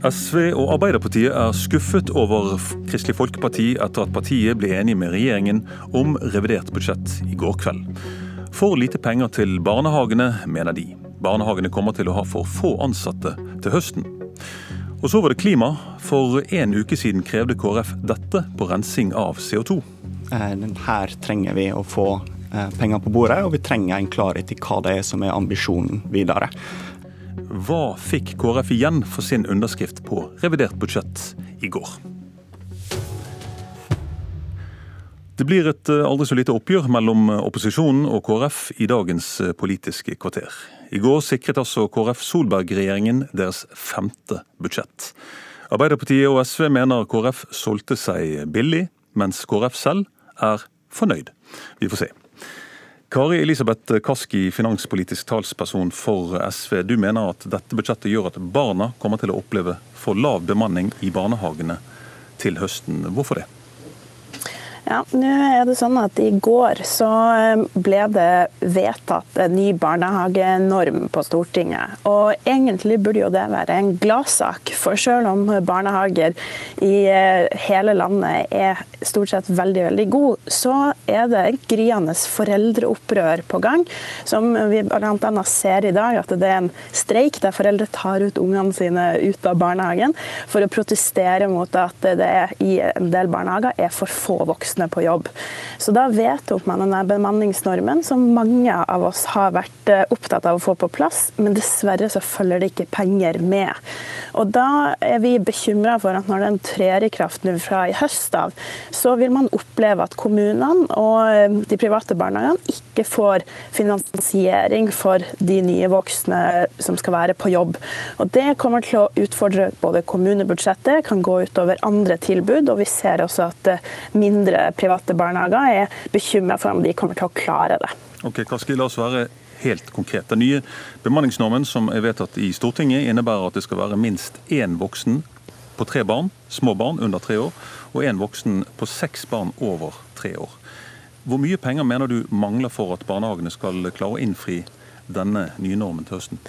SV og Arbeiderpartiet er skuffet over Kristelig Folkeparti etter at partiet ble enig med regjeringen om revidert budsjett i går kveld. For lite penger til barnehagene, mener de. Barnehagene kommer til å ha for få ansatte til høsten. Og så var det klima. For en uke siden krevde KrF dette på rensing av CO2. Eh, her trenger vi å få eh, penger på bordet, og vi trenger en klarhet i hva det er som er ambisjonen videre. Hva fikk KrF igjen for sin underskrift på revidert budsjett i går? Det blir et eh, aldri så lite oppgjør mellom opposisjonen og KrF i dagens eh, politiske kvarter. I går sikret altså KrF Solberg-regjeringen deres femte budsjett. Arbeiderpartiet og SV mener KrF solgte seg billig, mens KrF selv er fornøyd. Vi får se. Kari Elisabeth Kaski, finanspolitisk talsperson for SV. Du mener at dette budsjettet gjør at barna kommer til å oppleve for lav bemanning i barnehagene til høsten. Hvorfor det? Ja, nå er det sånn at I går så eh, ble det vedtatt en ny barnehagenorm på Stortinget. Og Egentlig burde jo det være en gladsak, for selv om barnehager i eh, hele landet er stort sett veldig veldig god, så er det et gryende foreldreopprør på gang. Som vi bl.a. ser i dag, at det er en streik der foreldre tar ut ungene sine ut av barnehagen for å protestere mot at det i en del barnehager er for få voksne voksne på jobb. Så da vedtok man denne bemanningsnormen, som mange av oss har vært eh, opptatt av å få på plass, men dessverre så følger det ikke penger med. Og da er vi bekymra for at når den trer i kraft nå fra i høst av, så vil man oppleve at kommunene og eh, de private barnehagene ikke får finansiering for de nye voksne som skal være på jobb. Og Det kommer til å utfordre både kommunebudsjettet, kan gå utover andre tilbud, og vi ser også at eh, mindre private barnehager er bekymra for om de kommer til å klare det. Ok, Kaski, la oss være helt konkret. Den nye bemanningsnormen som er vedtatt i Stortinget, innebærer at det skal være minst én voksen på tre barn, små barn under tre år, og én voksen på seks barn over tre år. Hvor mye penger mener du mangler for at barnehagene skal klare å innfri denne nye normen til høsten?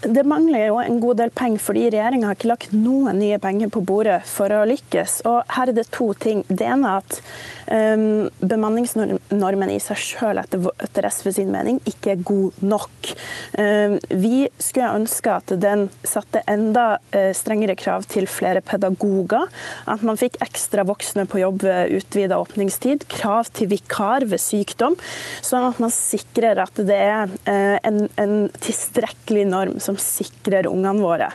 Det mangler jo en god del penger, fordi regjeringa har ikke lagt noen nye penger på bordet for å lykkes. Og her er det to ting. Det ene er at bemanningsnormen i seg selv etter, SV sin mening ikke er god nok. Um, vi skulle ønske at den satte enda uh, strengere krav til flere pedagoger. At man fikk ekstra voksne på jobb ved utvida åpningstid. Krav til vikar ved sykdom. Sånn at man sikrer at det er uh, en, en tilstrekkelig norm norm som sikrer ungene våre.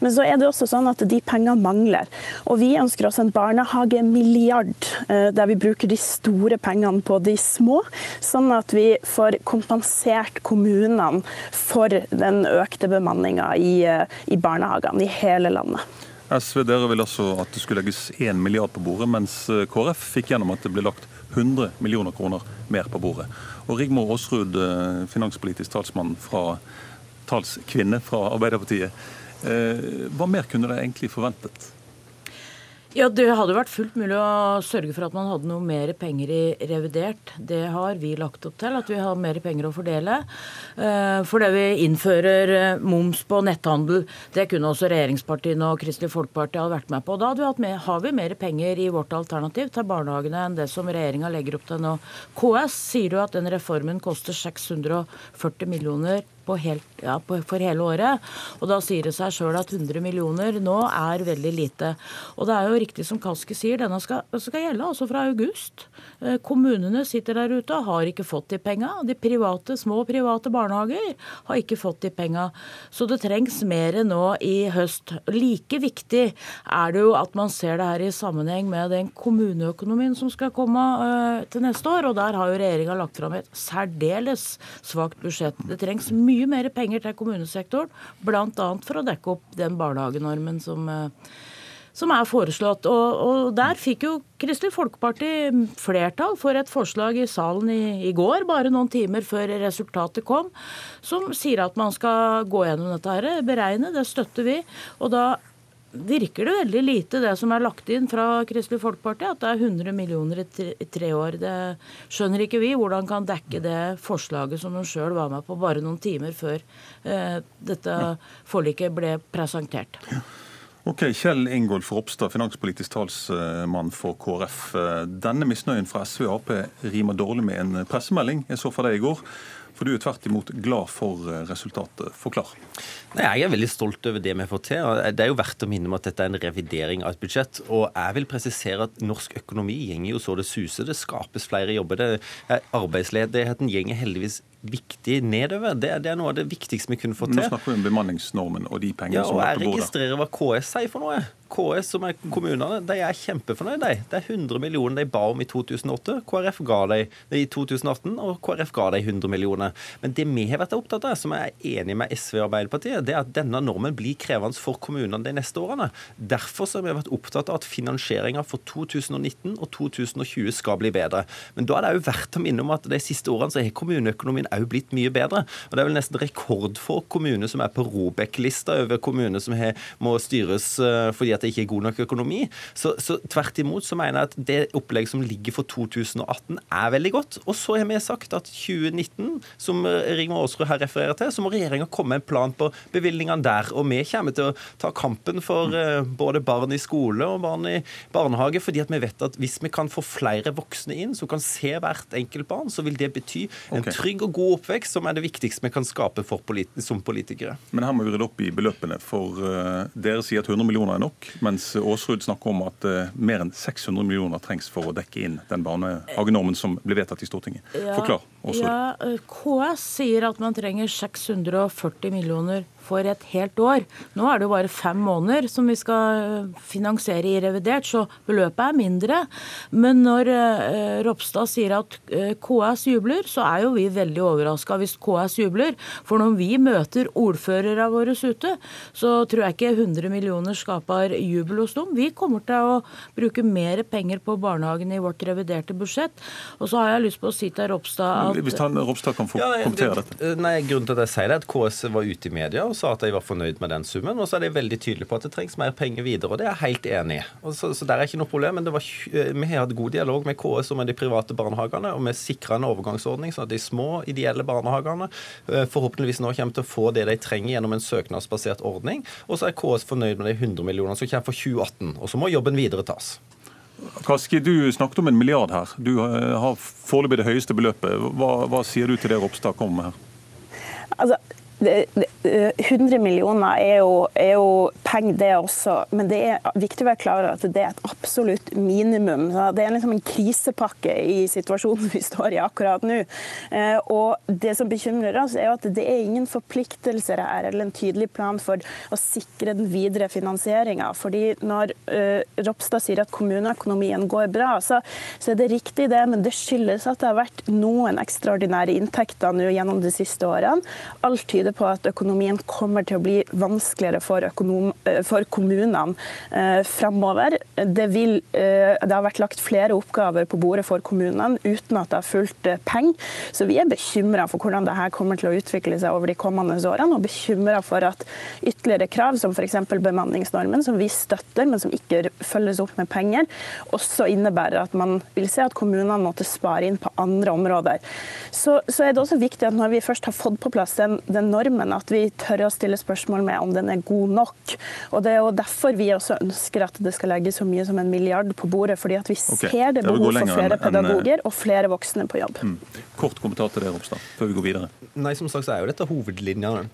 Men så er det også sånn at de pengene mangler. Og vi ønsker oss en barnehagemilliard, eh, der vi bruker de store pengene på de små, sånn at vi får kompensert kommunene for den økte bemanninga i, eh, i barnehagene i hele landet. SV dere vil altså at det skulle legges 1 milliard på bordet, mens eh, KrF fikk gjennom at det ble lagt 100 millioner kroner mer på bordet. Og Rigmor Aasrud, finanspolitisk talsmann fra talskvinne fra Arbeiderpartiet. Eh, hva mer kunne dere egentlig forventet? Ja, Det hadde vært fullt mulig å sørge for at man hadde noe mer penger i revidert. Det har vi lagt opp til, at vi har mer penger å fordele. For fordi vi innfører eh, moms på netthandel. Det kunne også regjeringspartiene og Kristelig Folkeparti ha vært med på. Da har vi mer penger i vårt alternativ til barnehagene enn det som regjeringa legger opp til nå. KS sier jo at den reformen koster 640 millioner helt, ja, for hele året. Og Da sier det seg sjøl at 100 millioner nå er veldig lite. Og det er jo riktig som Kaski sier, denne skal, skal gjelde altså fra august. Eh, kommunene sitter der ute og har ikke fått de penga. De private, små private barnehager har ikke fått de penga. Så det trengs mer nå i høst. Like viktig er det jo at man ser det her i sammenheng med den kommuneøkonomien som skal komme uh, til neste år. Og der har jo regjeringa lagt fram et særdeles svakt budsjett. Det trengs mye mye mer penger til kommunesektoren, bl.a. for å dekke opp den barnehagenormen som, eh, som er foreslått. Og, og, Der fikk jo Kristelig Folkeparti flertall for et forslag i salen i, i, går, bare noen timer før resultatet kom, som sier at man skal gå gjennom dette her, beregne. Det støtter vi. Og da virker det veldig lite, det som er lagt inn fra Kristelig Folkeparti, at det er 100 millioner i tre, år. Det skjønner ikke vi hvordan kan dekke det forslaget som de sjøl var med på bare noen timer før eh, dette forliket ble presentert. Ok, Kjell Ingolf Ropstad, finanspolitisk talsmann for KrF. Denne misnøyen fra SV og Ap rimer dårlig med en pressemelding jeg så fra deg i går. For du er tvert imot glad for resultatet. Forklar. Nei, Jeg er veldig stolt over det vi har fått til. Det er jo verdt å minne om at dette er en revidering av et budsjett. Og jeg vil presisere at norsk økonomi gjenger jo så det suser. Det skapes flere jobber. Det, arbeidsledigheten gjenger heldigvis viktig nedover. Det, det, er noe av det viktigste vi kunne fått til. Nå snakker vi om bemanningsnormen og de pengene ja, som er på bordet. Jeg registrerer hva KS sier for noe. KS, som er kommunene, de er kjempefornøyd. De. Det er 100 millioner de ba om i 2008. KrF ga de i 2018, og KrF ga de 100 millioner. Men det vi har vært opptatt av, som jeg er enig med SV og Arbeiderpartiet, det er at denne normen blir krevende for kommunene de neste årene. Derfor har vi vært opptatt av at finansieringa for 2019 og 2020 skal bli bedre. Men da er det òg verdt å minne om at de siste årene så har kommuneøkonomien òg blitt mye bedre. Og Det er vel nesten rekordfå kommuner som er på Robek-lista over kommuner som har, må styres eh, fordi at det ikke er god nok økonomi. Så, så tvert imot så mener jeg at det opplegget som ligger for 2018 er veldig godt. Og så har vi sagt at 2019, som Rigmor Aasrud her refererer til, så må regjeringa komme med en plan på bevilgningene der. Og vi kommer til å ta kampen for uh, både barn i skole og barn i barnehage, fordi at vi vet at hvis vi kan få flere voksne inn som kan se hvert enkelt barn, så vil det bety en trygg og god oppvekst, som er det viktigste vi kan skape polit som politikere. Men her må vi rydde opp i beløpene, for uh, dere sier at 100 millioner er nok, mens Aasrud snakker om at uh, mer enn 600 millioner trengs for å dekke inn den barnehagenormen som ble vedtatt i Stortinget. Forklar, Aasrud. Ja, KS sier at man trenger 640 millioner for et helt år. Nå er det jo bare fem måneder som vi skal eh, finansiere i revidert, så beløpet er mindre. Men når eh, Ropstad sier at eh, KS jubler, så er jo vi veldig overraska hvis KS jubler. For når vi møter ordførerne våre ute, så tror jeg ikke 100 millioner skaper jubel hos dem. Vi kommer til å bruke mer penger på barnehagen i vårt reviderte budsjett. Og så har jeg lyst på å si til Ropstad at Hvis han, Ropstad kan få ja, kommentere dette. Nei, Grunnen til at jeg sier det, er at KS var ute i media og sa at de var fornøyd med den summen. Og så er de veldig tydelige på at det trengs mer penger videre, og det er jeg helt enig i. Så, så der er ikke noe problem. Men var, eh, vi har hatt god dialog med KS og med de private barnehagene, og vi sikra en overgangsordning sånn at de små ideelle barnehagene eh, forhåpentligvis nå kommer til å få det de trenger gjennom en søknadsbasert ordning. Og så er KS fornøyd med de 100 millionene som kommer for 2018. Og så må jobben videre tas. Kaski, du snakket om en milliard her. Du eh, har foreløpig det høyeste beløpet. Hva, hva sier du til det Ropstad kommer med her? Altså, 100 millioner er jo, er jo penger, det også. Men det er viktig å være klar over at det er et absolutt minimum. Det er liksom en krisepakke i situasjonen vi står i akkurat nå. Eh, og det som bekymrer oss, er at det er ingen forpliktelser her eller en tydelig plan for å sikre den videre finansieringa. Når uh, Ropstad sier at kommuneøkonomien går bra, så, så, er det riktig det, men det skyldes at det har vært noen ekstraordinære inntekter nå gjennom de siste årene. Alt tyder tyder på at økonomien kommer til å bli vanskeligere for, økonom, eh, for kommunene eh, framover. Det, vil, eh, det, har vært lagt flere oppgaver på bordet for kommunene uten at det har fulgt eh, penger. Så vi er bekymra for hvordan dette kommer til å utvikle seg over de kommende årene, og bekymra for at ytterligere krav, som f.eks. bemanningsnormen, som vi støtter, men som ikke følges opp med penger, også innebærer at man vil se at kommunene måtte spare inn på andre områder. Så, så er det også viktig at når vi først har fått på plass den, den normen at vi tør å stille spørsmål med om den er god nok. Og Det er jo derfor vi også ønsker at det skal legges så mye som en milliard på bordet. fordi at vi okay. ser det behov for flere pedagoger og flere voksne på jobb. Mm. Kort kommentar til det, Ropstad, før vi går videre. Nei, som sagt så er jo dette hovedlinjene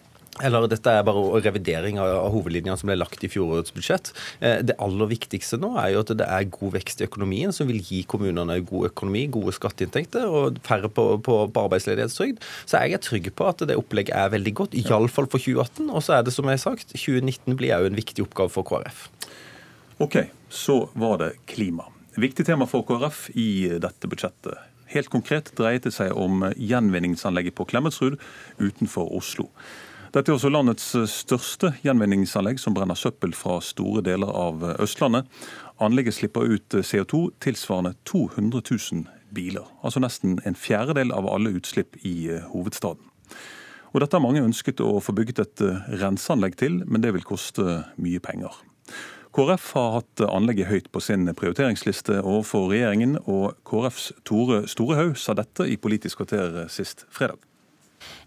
eller dette er bare revidering av hovedlinjene som ble lagt i fjorårets budsjett. Eh, det aller viktigste nå er jo at det er god vekst i økonomien som vil gi kommunene god økonomi, gode skatteinntekter og færre på, på, på arbeidsledighetstrygd. Så jeg er trygg på at det opplegget er veldig godt, iallfall for 2018. Og så er det som jeg har sagt, 2019 blir òg en viktig oppgave for KrF. OK, så var det klima. Viktig tema for KrF i dette budsjettet. Helt konkret dreiet det seg om gjenvinningsanlegget på Klemetsrud utenfor Oslo. Dette er også landets største gjenvinningsanlegg som brenner søppel fra store deler av Østlandet. Anlegget slipper ut CO2 tilsvarende 200 000 biler. Altså nesten en fjerdedel av alle utslipp i hovedstaden. Og Dette har mange ønsket å få bygget et renseanlegg til, men det vil koste mye penger. KrF har hatt anlegget høyt på sin prioriteringsliste overfor regjeringen, og KrFs Tore Storehaug sa dette i Politisk kvarter sist fredag.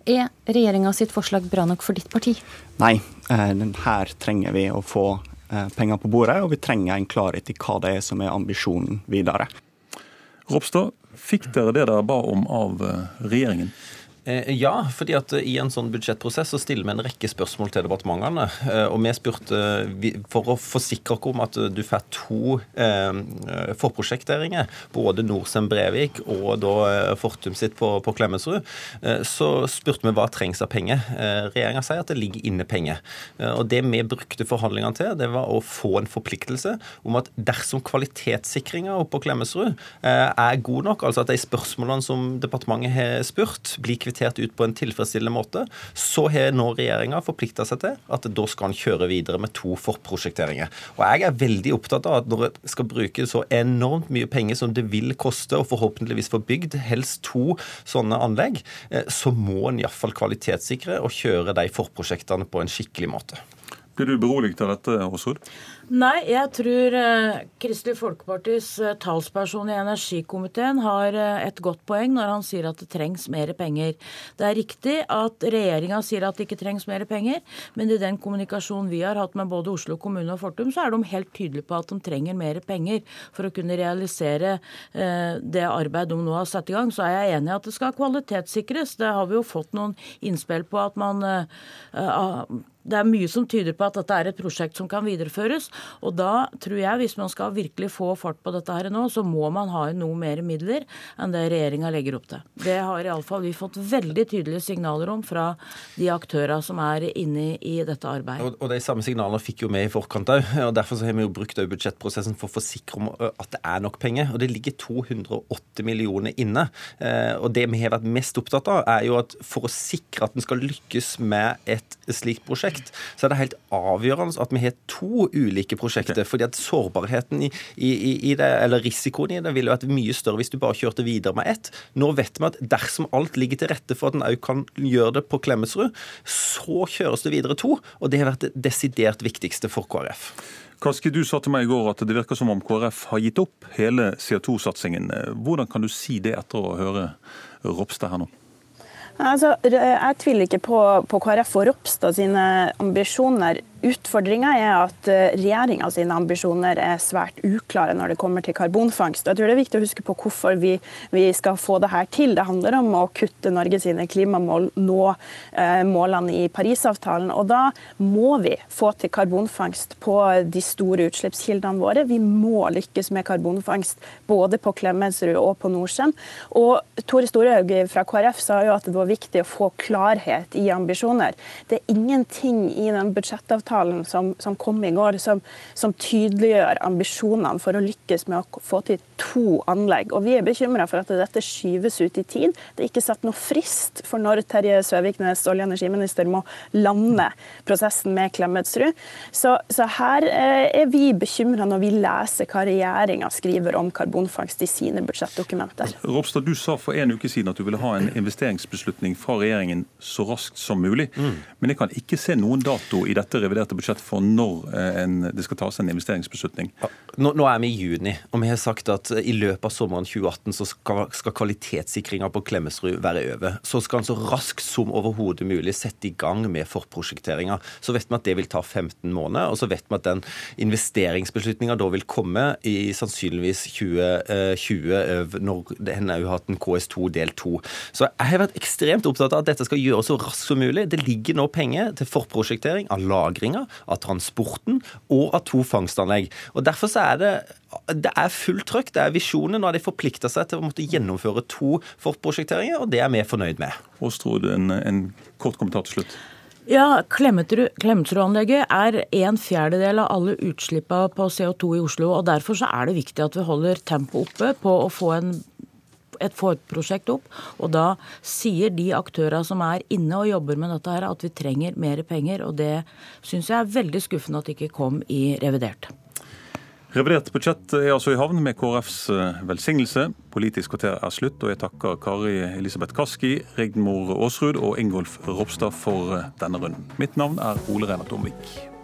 Er regjeringa sitt forslag bra nok for ditt parti? Nei, eh, her trenger vi å få penger på bordet, og vi trenger en klarhet i hva det er som er ambisjonen videre. Ropstad, fikk dere det dere ba om av regjeringen? Eh, ja, fordi at i en sånn budsjettprosess så stiller vi en rekke spørsmål til departementene. Eh, og vi spurte for å forsikre oss om at du får to eh, forprosjekteringer, både Norcem Brevik og da Fortum sitt på, på Klemetsrud, så spurte vi hva trengs av penger. Regjeringa sier at det ligger inne penger. Og det vi brukte forhandlingene til, det var å få en forpliktelse om at dersom kvalitetssikringa på Klemetsrud er god nok, altså at de spørsmålene som departementet har spurt, blir kvittert prioritert ut på en tilfredsstillende måte, så har nå regjeringa forplikta seg til at da skal en kjøre videre med to forprosjekteringer. Og jeg er veldig opptatt av at når en skal bruke så enormt mye penger som det vil koste og forhåpentligvis få bygd helst to sånne anlegg, eh, så må en iallfall kvalitetssikre og kjøre de forprosjektene på en skikkelig måte. Blir du beroliget av dette, Aasrud? Nei, jeg tror eh, Kristelig Folkepartis eh, talsperson i energikomiteen har eh, et godt poeng når han sier at det trengs mer penger. Det er riktig at regjeringa sier at det ikke trengs mer penger, men i den kommunikasjonen vi har hatt med både Oslo kommune og Fortum, så er de helt tydelige på at de trenger mer penger for å kunne realisere det arbeidet de nå har satt i gang. Så er jeg enig i at det skal kvalitetssikres. Det har vi jo fått noen innspill på at man det er mye som tyder på at dette er et prosjekt som kan videreføres. Og da tror jeg, hvis man skal virkelig få fart på dette her nå, så må man ha noe mer midler enn det regjeringa legger opp til. Det har iallfall vi fått veldig tydelige signaler om fra de aktørene som er inne i dette arbeidet. Og, og de samme signalene fikk jo vi i forkant òg. Derfor har vi jo brukt budsjettprosessen for å forsikre om at det er nok penger. Og det ligger 280 millioner inne. Eh, og det vi har vært mest opptatt av, er jo at for å sikre at en skal lykkes med et slikt prosjekt, så er det helt avgjørende at vi har to ulike prosjekter. Okay. fordi at sårbarheten i, i, i, det, eller risikoen i det ville vært mye større hvis du bare kjørte videre med ett. Nå vet vi at dersom alt ligger til rette for at en òg kan gjøre det på Klemetsrud, så kjøres det videre to. Og det har vært det desidert viktigste for KrF. Kaski, du sa til meg i går at det virker som om KrF har gitt opp hele CO2-satsingen. Hvordan kan du si det etter å høre Ropstad her nå? Altså, jeg tviler ikke på, på KrF og Ropstad sine ambisjoner Utfordringa er at eh, regjeringa sine ambisjoner er svært uklare når det kommer til karbonfangst. Jeg tror det er viktig å huske på hvorfor vi, vi skal få det her til. Det handler om å kutte Norge sine klimamål, nå eh, målene i Parisavtalen. Og da må vi få til karbonfangst på de store utslippskildene våre. Vi må lykkes med karbonfangst både på Klemetsrud og på Norcem. Og Tore Storhaug fra KrF sa jo at det var viktig å få klarhet i ambisjoner. Det er ingenting i den budsjettavtalen avtalen som, som kom i går, som, som, tydeliggjør ambisjonene for å lykkes med å få til to anlegg. Og Vi er bekymra for at dette skyves ut i tid. Det er ikke satt noe frist for når Terje Søviknes, olje- og energiminister, må lande prosessen med Klemetsrud. Så, så her eh, er vi bekymra når vi leser hva regjeringa skriver om karbonfangst i sine budsjettdokumenter. Ropstad, du sa for en uke siden at du ville ha en investeringsbeslutning fra regjeringen så raskt som mulig. Mm. Men jeg kan ikke se noen dato i dette reviderte reviderte budsjett for når eh, en, det skal tas en investeringsbeslutning? Nå, nå, er vi i juni, og vi har sagt at i løpet av sommeren 2018 så skal, skal kvalitetssikringa på Klemetsrud være over. Så skal en så raskt som overhodet mulig sette i gang med forprosjekteringa. Så vet vi at det vil ta 15 måneder, og så vet vi at den investeringsbeslutninga da vil komme i sannsynligvis 2020, eh, når den har hatt en KS2 del 2. Så jeg har vært ekstremt opptatt av at dette skal gjøres så raskt som mulig. Det ligger nå penger til forprosjektering av lagring lagringa, av transporten og av to fangstanlegg. Og Derfor så er det det er fullt trøkk. Det er visjonen. Nå har de forplikta seg til å måtte gjennomføre to forprosjekteringer, og det er vi fornøyd med. Åstrud, en, en kort kommentar til slutt. Ja, Klemetsrud-anlegget er en fjerdedel av alle utslippene på CO2 i Oslo. og Derfor så er det viktig at vi holder tempoet oppe på å få en et forprosjekt opp. Og da sier de aktørene som er inne og jobber med dette her, at vi trenger mer penger. Og det syns jeg er veldig skuffende at det ikke kom i revidert. Revidert budsjett er altså i havn med KrFs eh, velsignelse. Politisk kvarter er slutt, og jeg takker Kari Elisabeth Kaski, Rigmor Aasrud og Ingolf Ropstad for eh, denne runden. Mitt navn er Ole Reinert Omvik.